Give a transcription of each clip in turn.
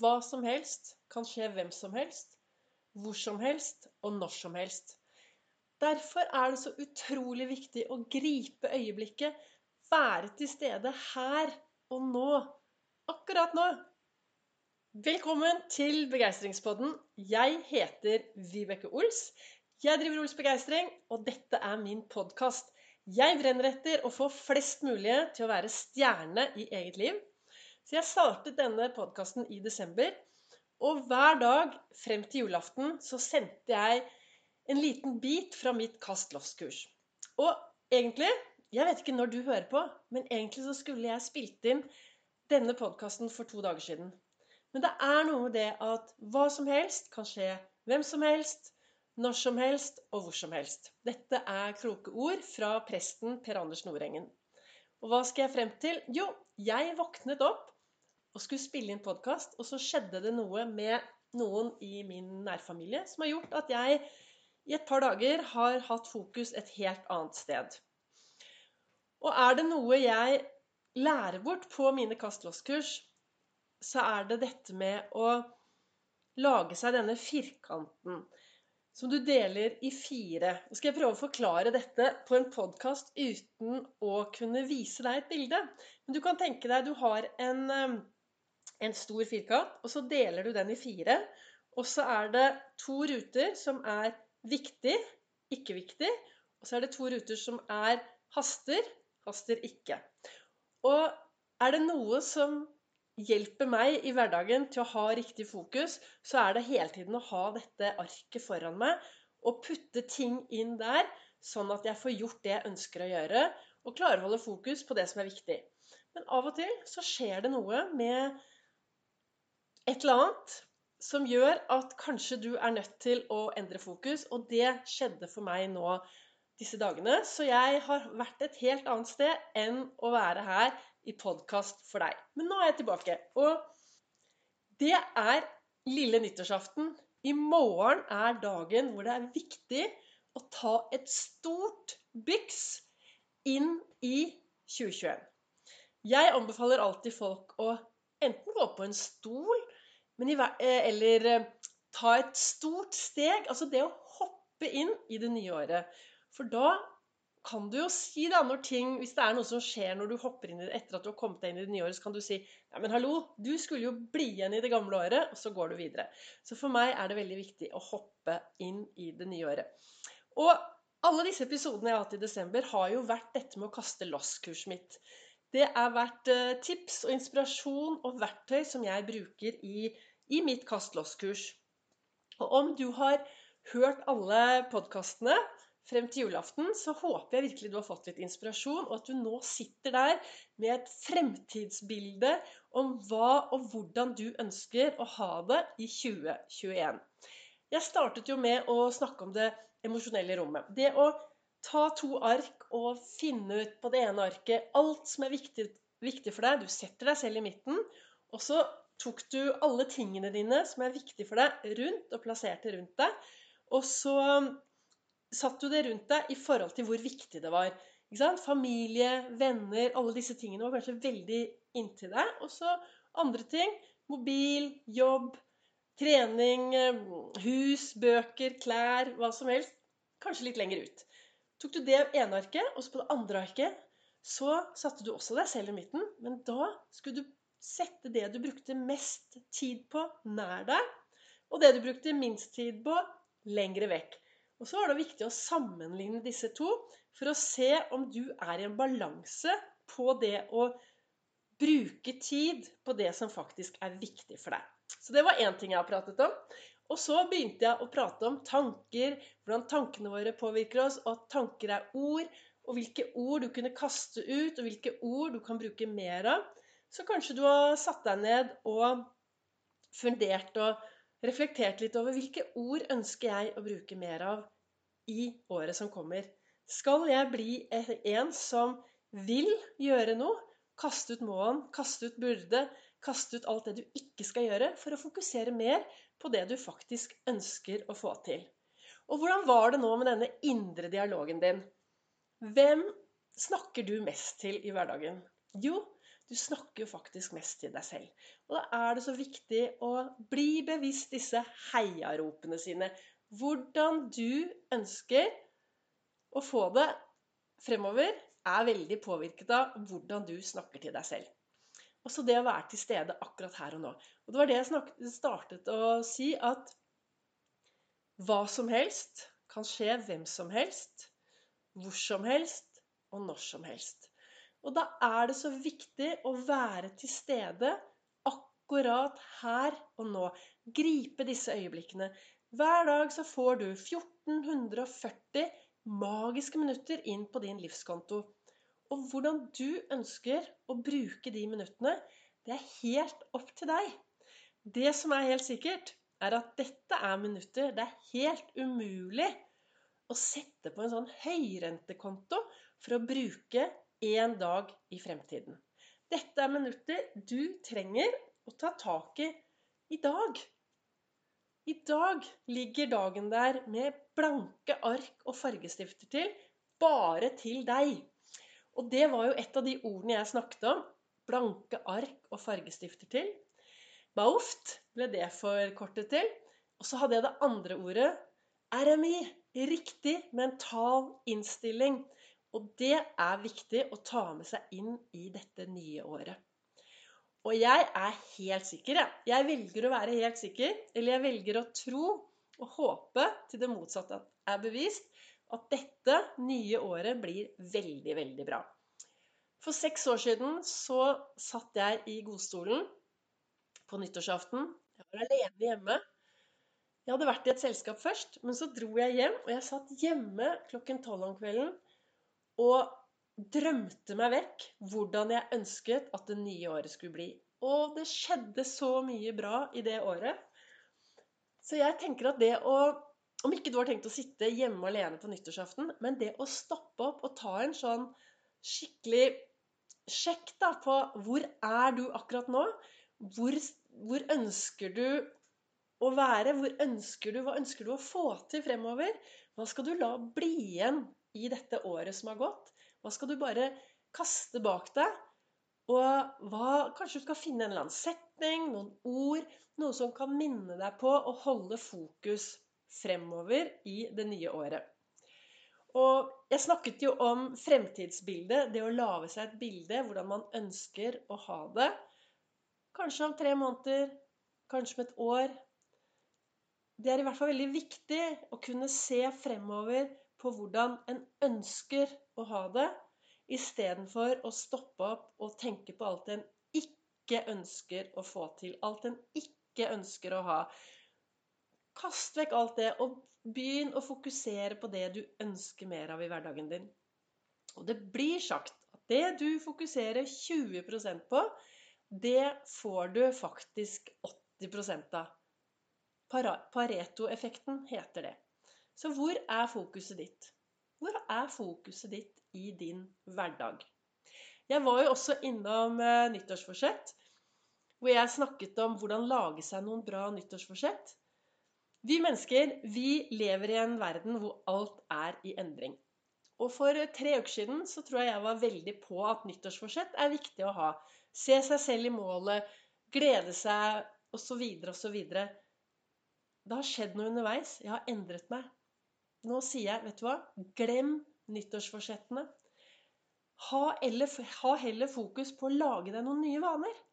Hva som helst kan skje hvem som helst, hvor som helst og når som helst. Derfor er det så utrolig viktig å gripe øyeblikket, være til stede her og nå. Akkurat nå. Velkommen til Begeistringspodden. Jeg heter Vibeke Ols. Jeg driver Ols Begeistring, og dette er min podkast. Jeg brenner etter å få flest mulig til å være stjerne i eget liv. Så jeg startet denne podkasten i desember. Og hver dag frem til julaften så sendte jeg en liten bit fra mitt Kast loss-kurs. Og egentlig Jeg vet ikke når du hører på, men egentlig så skulle jeg spilt inn denne podkasten for to dager siden. Men det er noe med det at hva som helst kan skje hvem som helst, når som helst og hvor som helst. Dette er kloke ord fra presten Per Anders Nordengen. Og hva skal jeg frem til? Jo, jeg våknet opp og skulle spille inn podkast, og så skjedde det noe med noen i min nærfamilie som har gjort at jeg i et par dager har hatt fokus et helt annet sted. Og er det noe jeg lærer bort på mine kastlåskurs, så er det dette med å lage seg denne firkanten som du deler i fire. Nå skal jeg prøve å forklare dette på en podkast uten å kunne vise deg et bilde. Men du kan tenke deg du har en en stor firkant, og så deler du den i fire. Og så er det to ruter som er viktig, ikke viktig. Og så er det to ruter som er haster, haster ikke. Og er det noe som hjelper meg i hverdagen til å ha riktig fokus, så er det hele tiden å ha dette arket foran meg og putte ting inn der, sånn at jeg får gjort det jeg ønsker å gjøre, og klarer å holde fokus på det som er viktig. Men av og til så skjer det noe med et eller annet som gjør at kanskje du er nødt til å endre fokus. Og det skjedde for meg nå disse dagene. Så jeg har vært et helt annet sted enn å være her i podkast for deg. Men nå er jeg tilbake. Og det er lille nyttårsaften. I morgen er dagen hvor det er viktig å ta et stort byks inn i 2021. Jeg anbefaler alltid folk å enten gå på en stol i, eh, eller eh, ta et stort steg. Altså det å hoppe inn i det nye året. For da kan du jo si da, når ting, Hvis det er noe som skjer når du hopper inn i det etter at du har kommet deg inn i det nye året, så kan du si ja, men hallo, du skulle jo bli igjen i det gamle året, og så går du videre. Så for meg er det veldig viktig å hoppe inn i det nye året. Og alle disse episodene jeg har hatt i desember, har jo vært dette med å kaste loss-kurset mitt. Det er vært eh, tips og inspirasjon og verktøy som jeg bruker i, i mitt Kast loss-kurs. Og om du har hørt alle podkastene frem til julaften, så håper jeg virkelig du har fått litt inspirasjon, og at du nå sitter der med et fremtidsbilde om hva og hvordan du ønsker å ha det i 2021. Jeg startet jo med å snakke om det emosjonelle rommet. Det å ta to ark og finne ut på det ene arket alt som er viktig, viktig for deg. Du setter deg selv i midten, og så tok du alle tingene dine som er viktige for deg, rundt og plasserte rundt deg. Og så satt du det rundt deg i forhold til hvor viktig det var. Familie, venner, alle disse tingene var kanskje veldig inntil deg. Og så andre ting. Mobil, jobb, trening, hus, bøker, klær, hva som helst. Kanskje litt lenger ut. Tok du det ene arket, og så på det andre arket så satte du også deg selv i midten. Men da skulle du sette det du brukte mest tid på, nær deg. Og det du brukte minst tid på, lengre vekk. Og så var det viktig å sammenligne disse to for å se om du er i en balanse på det å bruke tid på det som faktisk er viktig for deg. Så det var én ting jeg har pratet om. Og så begynte jeg å prate om tanker, hvordan tankene våre påvirker oss, og at tanker er ord, og hvilke ord du kunne kaste ut, og hvilke ord du kan bruke mer av. Så kanskje du har satt deg ned og fundert og reflektert litt over hvilke ord ønsker jeg å bruke mer av i året som kommer. Skal jeg bli en som vil gjøre noe? Kaste ut må-en, kaste ut burde, kaste ut alt det du ikke skal gjøre, for å fokusere mer på det du faktisk ønsker å få til. Og hvordan var det nå med denne indre dialogen din? Hvem snakker du mest til i hverdagen? Jo, Du snakker jo faktisk mest til deg selv. Og da er det så viktig å bli bevisst disse heiaropene sine. Hvordan du ønsker å få det fremover, er veldig påvirket av hvordan du snakker til deg selv. Også det å være til stede akkurat her og nå. Og det var det jeg startet å si, at hva som helst kan skje hvem som helst, hvor som helst og når som helst. Og da er det så viktig å være til stede akkurat her og nå. Gripe disse øyeblikkene. Hver dag så får du 1440 magiske minutter inn på din livskonto. Og hvordan du ønsker å bruke de minuttene, det er helt opp til deg. Det som er helt sikkert, er at dette er minutter det er helt umulig å sette på en sånn høyrentekonto for å bruke én dag i fremtiden. Dette er minutter du trenger å ta tak i i dag. I dag ligger dagen der med blanke ark og fargestifter til, bare til deg. Og det var jo et av de ordene jeg snakket om. Blanke ark og fargestifter til. Bauft ble det forkortet til. Og så hadde jeg det andre ordet. RMI. Riktig mental innstilling. Og det er viktig å ta med seg inn i dette nye året. Og jeg er helt sikker, jeg. Jeg velger å være helt sikker. Eller jeg velger å tro og håpe til det motsatte er bevist at dette nye året blir veldig, veldig bra. For seks år siden så satt jeg i godstolen på nyttårsaften. Jeg var alene hjemme. Jeg hadde vært i et selskap først, men så dro jeg hjem. Og jeg satt hjemme klokken tolv om kvelden og drømte meg vekk hvordan jeg ønsket at det nye året skulle bli. Og det skjedde så mye bra i det året. Så jeg tenker at det å Om ikke du har tenkt å sitte hjemme alene på nyttårsaften, men det å stoppe opp og ta en sånn skikkelig sjekk da på hvor er du akkurat nå? Hvor, hvor ønsker du å være? Hvor ønsker du, hva ønsker du å få til fremover? Hva skal du la bli igjen i dette året som har gått? Hva skal du bare kaste bak deg? Og hva, kanskje du skal finne en eller annen setning, noen ord, noe som kan minne deg på å holde fokus fremover i det nye året. Og jeg snakket jo om fremtidsbildet, det å lage seg et bilde, hvordan man ønsker å ha det. Kanskje om tre måneder, kanskje om et år. Det er i hvert fall veldig viktig å kunne se fremover på hvordan en ønsker å ha det, istedenfor å stoppe opp og tenke på alt en ikke ønsker å få til. Alt en ikke ønsker å ha. Kast vekk alt det, og begynn å fokusere på det du ønsker mer av i hverdagen din. Og det blir sagt at det du fokuserer 20% på, det får du faktisk 80 av. Pareto-effekten heter det. Så hvor er fokuset ditt? Hvor er fokuset ditt i din hverdag? Jeg var jo også innom eh, nyttårsforsett, hvor jeg snakket om hvordan lage seg noen bra nyttårsforsett. Vi mennesker vi lever i en verden hvor alt er i endring. Og for tre uker siden så tror jeg jeg var veldig på at nyttårsforsett er viktig å ha. Se seg selv i målet, glede seg osv. osv. Det har skjedd noe underveis. Jeg har endret meg. Nå sier jeg, vet du hva, glem nyttårsforsettene. Ha, ha heller fokus på å lage deg noen nye vaner.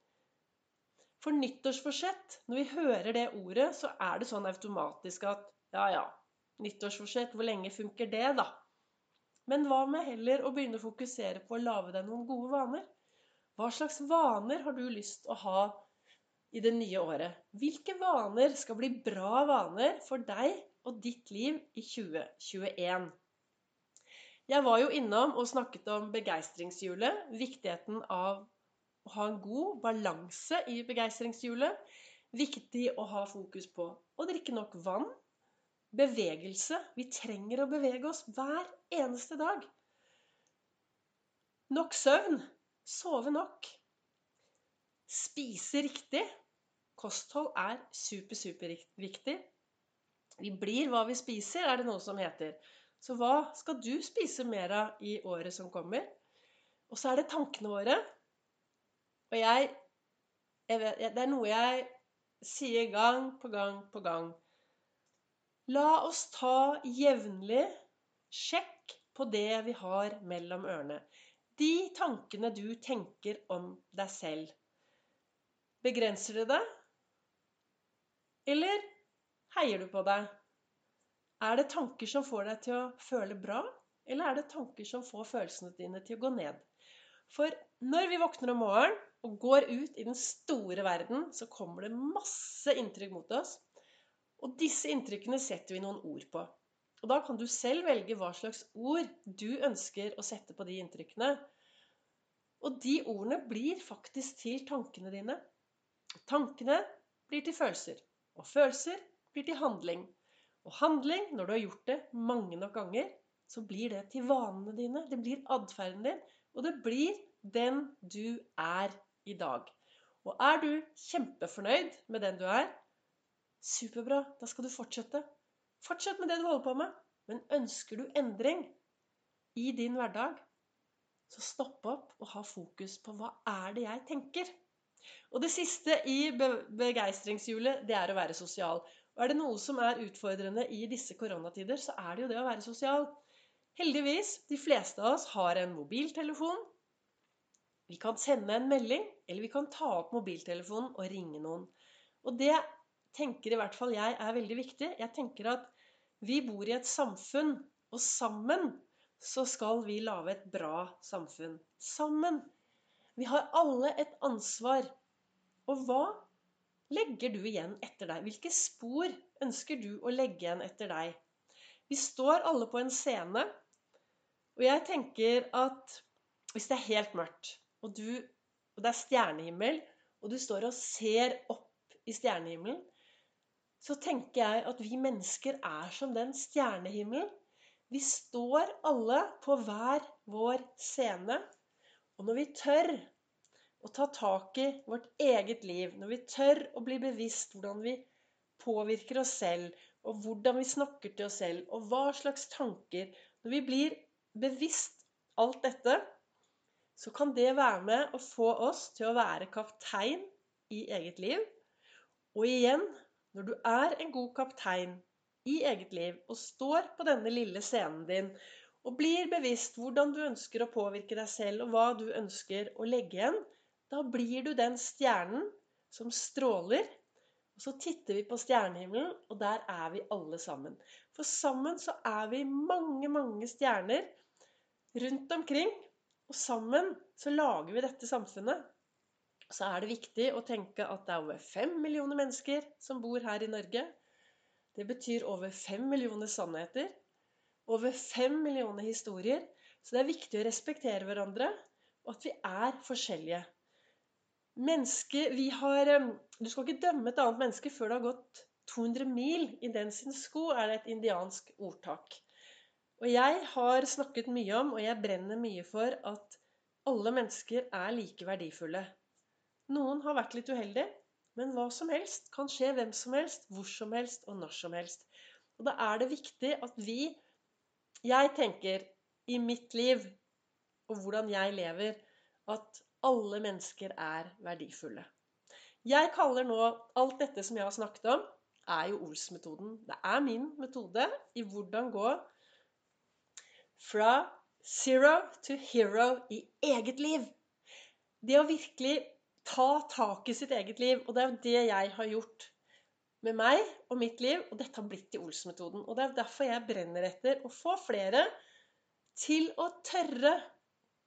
For nyttårsforsett, når vi hører det ordet, så er det sånn automatisk at ja, ja, nyttårsforsett, hvor lenge funker det, da? Men hva med heller å begynne å fokusere på å lage deg noen gode vaner? Hva slags vaner har du lyst til å ha i det nye året? Hvilke vaner skal bli bra vaner for deg og ditt liv i 2021. Jeg var jo innom og snakket om begeistringshjulet, viktigheten av å ha en god balanse i begeistringshjulet. Viktig å ha fokus på å drikke nok vann, bevegelse. Vi trenger å bevege oss hver eneste dag. Nok søvn. Sove nok. Spise riktig. Kosthold er super, superviktig. Vi blir hva vi spiser, er det noe som heter. Så hva skal du spise mer av i året som kommer? Og så er det tankene våre. Og jeg, jeg vet, Det er noe jeg sier gang på gang på gang. La oss ta jevnlig sjekk på det vi har mellom ørene. De tankene du tenker om deg selv. Begrenser det deg? Eller heier du på deg? Er det tanker som får deg til å føle bra, eller er det tanker som får følelsene dine til å gå ned? For når vi våkner om morgenen og går ut i den store verden, så kommer det masse inntrykk mot oss. Og disse inntrykkene setter vi noen ord på. Og da kan du selv velge hva slags ord du ønsker å sette på de inntrykkene. Og de ordene blir faktisk til tankene dine. Tankene blir til følelser. Og følelser blir til handling. Og handling, når du har gjort det mange nok ganger, så blir det til vanene dine. Det blir atferden din. Og det blir den du er i dag. Og er du kjempefornøyd med den du er, superbra. Da skal du fortsette. Fortsett med det du holder på med. Men ønsker du endring i din hverdag, så stopp opp og ha fokus på hva er det jeg tenker. Og det siste i begeistringshjulet, det er å være sosial. Og er det noe som er utfordrende i disse koronatider, så er det jo det å være sosial. Heldigvis, de fleste av oss har en mobiltelefon. Vi kan sende en melding, eller vi kan ta opp mobiltelefonen og ringe noen. Og det tenker i hvert fall jeg er veldig viktig. Jeg tenker at vi bor i et samfunn, og sammen så skal vi lage et bra samfunn. Sammen. Vi har alle et ansvar. Og hva legger du igjen etter deg? Hvilke spor ønsker du å legge igjen etter deg? Vi står alle på en scene, og jeg tenker at hvis det er helt mørkt, og, du, og det er stjernehimmel, og du står og ser opp i stjernehimmelen, så tenker jeg at vi mennesker er som den stjernehimmelen. Vi står alle på hver vår scene. Og når vi tør å ta tak i vårt eget liv, når vi tør å bli bevisst hvordan vi påvirker oss selv, og hvordan vi snakker til oss selv, og hva slags tanker Når vi blir bevisst alt dette, så kan det være med å få oss til å være kaptein i eget liv. Og igjen, når du er en god kaptein i eget liv og står på denne lille scenen din og blir bevisst hvordan du ønsker å påvirke deg selv, og hva du ønsker å legge igjen, da blir du den stjernen som stråler. Og så titter vi på stjernehimmelen, og der er vi alle sammen. For sammen så er vi mange, mange stjerner rundt omkring. Og sammen så lager vi dette samfunnet. Så er det viktig å tenke at det er over fem millioner mennesker som bor her i Norge. Det betyr over fem millioner sannheter. Over fem millioner historier. Så det er viktig å respektere hverandre, og at vi er forskjellige. Menneske, vi har, Du skal ikke dømme et annet menneske før det har gått 200 mil i den sin sko, er det et indiansk ordtak. Og jeg har snakket mye om, og jeg brenner mye for, at alle mennesker er like verdifulle. Noen har vært litt uheldige, men hva som helst kan skje hvem som helst, hvor som helst og når som helst. Og da er det viktig at vi Jeg tenker i mitt liv og hvordan jeg lever, at alle mennesker er verdifulle. Jeg kaller nå alt dette som jeg har snakket om, er jo Ols-metoden. Det er min metode i hvordan gå fra zero to hero i eget liv. Det å virkelig ta tak i sitt eget liv. Og det er jo det jeg har gjort med meg og mitt liv. Og dette har blitt til Ols-metoden. Og det er derfor jeg brenner etter å få flere til å tørre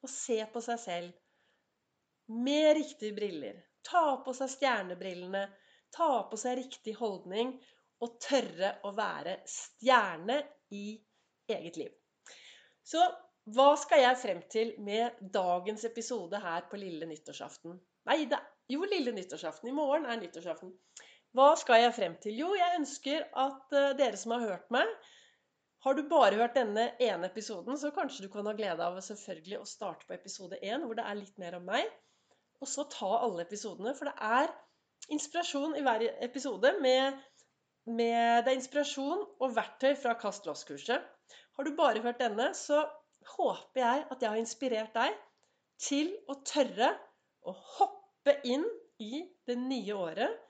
å se på seg selv med riktige briller. Ta på seg stjernebrillene. Ta på seg riktig holdning. Og tørre å være stjerne i eget liv. Så hva skal jeg frem til med dagens episode her på lille nyttårsaften? Nei, det, jo, lille nyttårsaften. I morgen er nyttårsaften. Hva skal jeg frem til? Jo, jeg ønsker at uh, dere som har hørt meg Har du bare hørt denne ene episoden, så kanskje du kan ha glede av selvfølgelig å starte på episode én, hvor det er litt mer om meg og så ta alle episodene. For det er inspirasjon i hver episode med, med Det er inspirasjon og verktøy fra Kast loss-kurset. Har du bare hørt denne, så håper jeg at jeg har inspirert deg til å tørre å hoppe inn i det nye året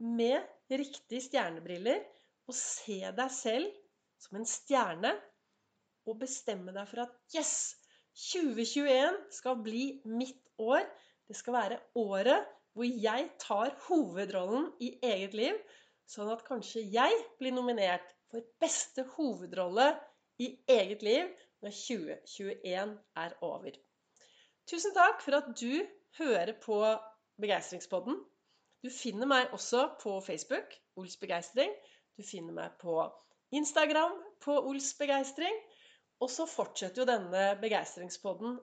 med riktige stjernebriller og se deg selv som en stjerne og bestemme deg for at yes, 2021 skal bli mitt år. Det skal være året hvor jeg tar hovedrollen i eget liv, sånn at kanskje jeg blir nominert for beste hovedrolle i eget liv når 2021 er over. Tusen takk for at du hører på Begeistringspodden. Du finner meg også på Facebook, Ols Begeistring. Du finner meg på Instagram på Ols Begeistring. Og så fortsetter jo denne begeistringspodden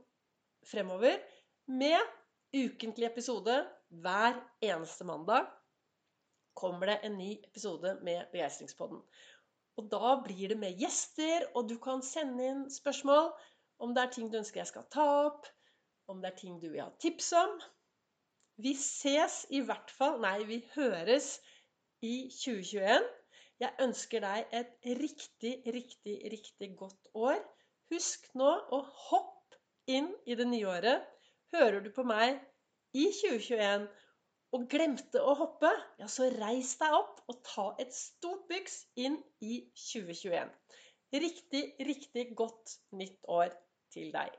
fremover med ukentlig episode hver eneste mandag. Kommer det en ny episode med Begeistringspodden. Og da blir det med gjester, og du kan sende inn spørsmål om det er ting du ønsker jeg skal ta opp, om det er ting du vil ha tips om. Vi ses i hvert fall Nei, vi høres i 2021. Jeg ønsker deg et riktig, riktig, riktig godt år. Husk nå å hoppe inn i det nye året. Hører du på meg i 2021 og glemte å hoppe, ja, så reis deg opp og ta et stort byks inn i 2021. Riktig, riktig godt nytt år til deg.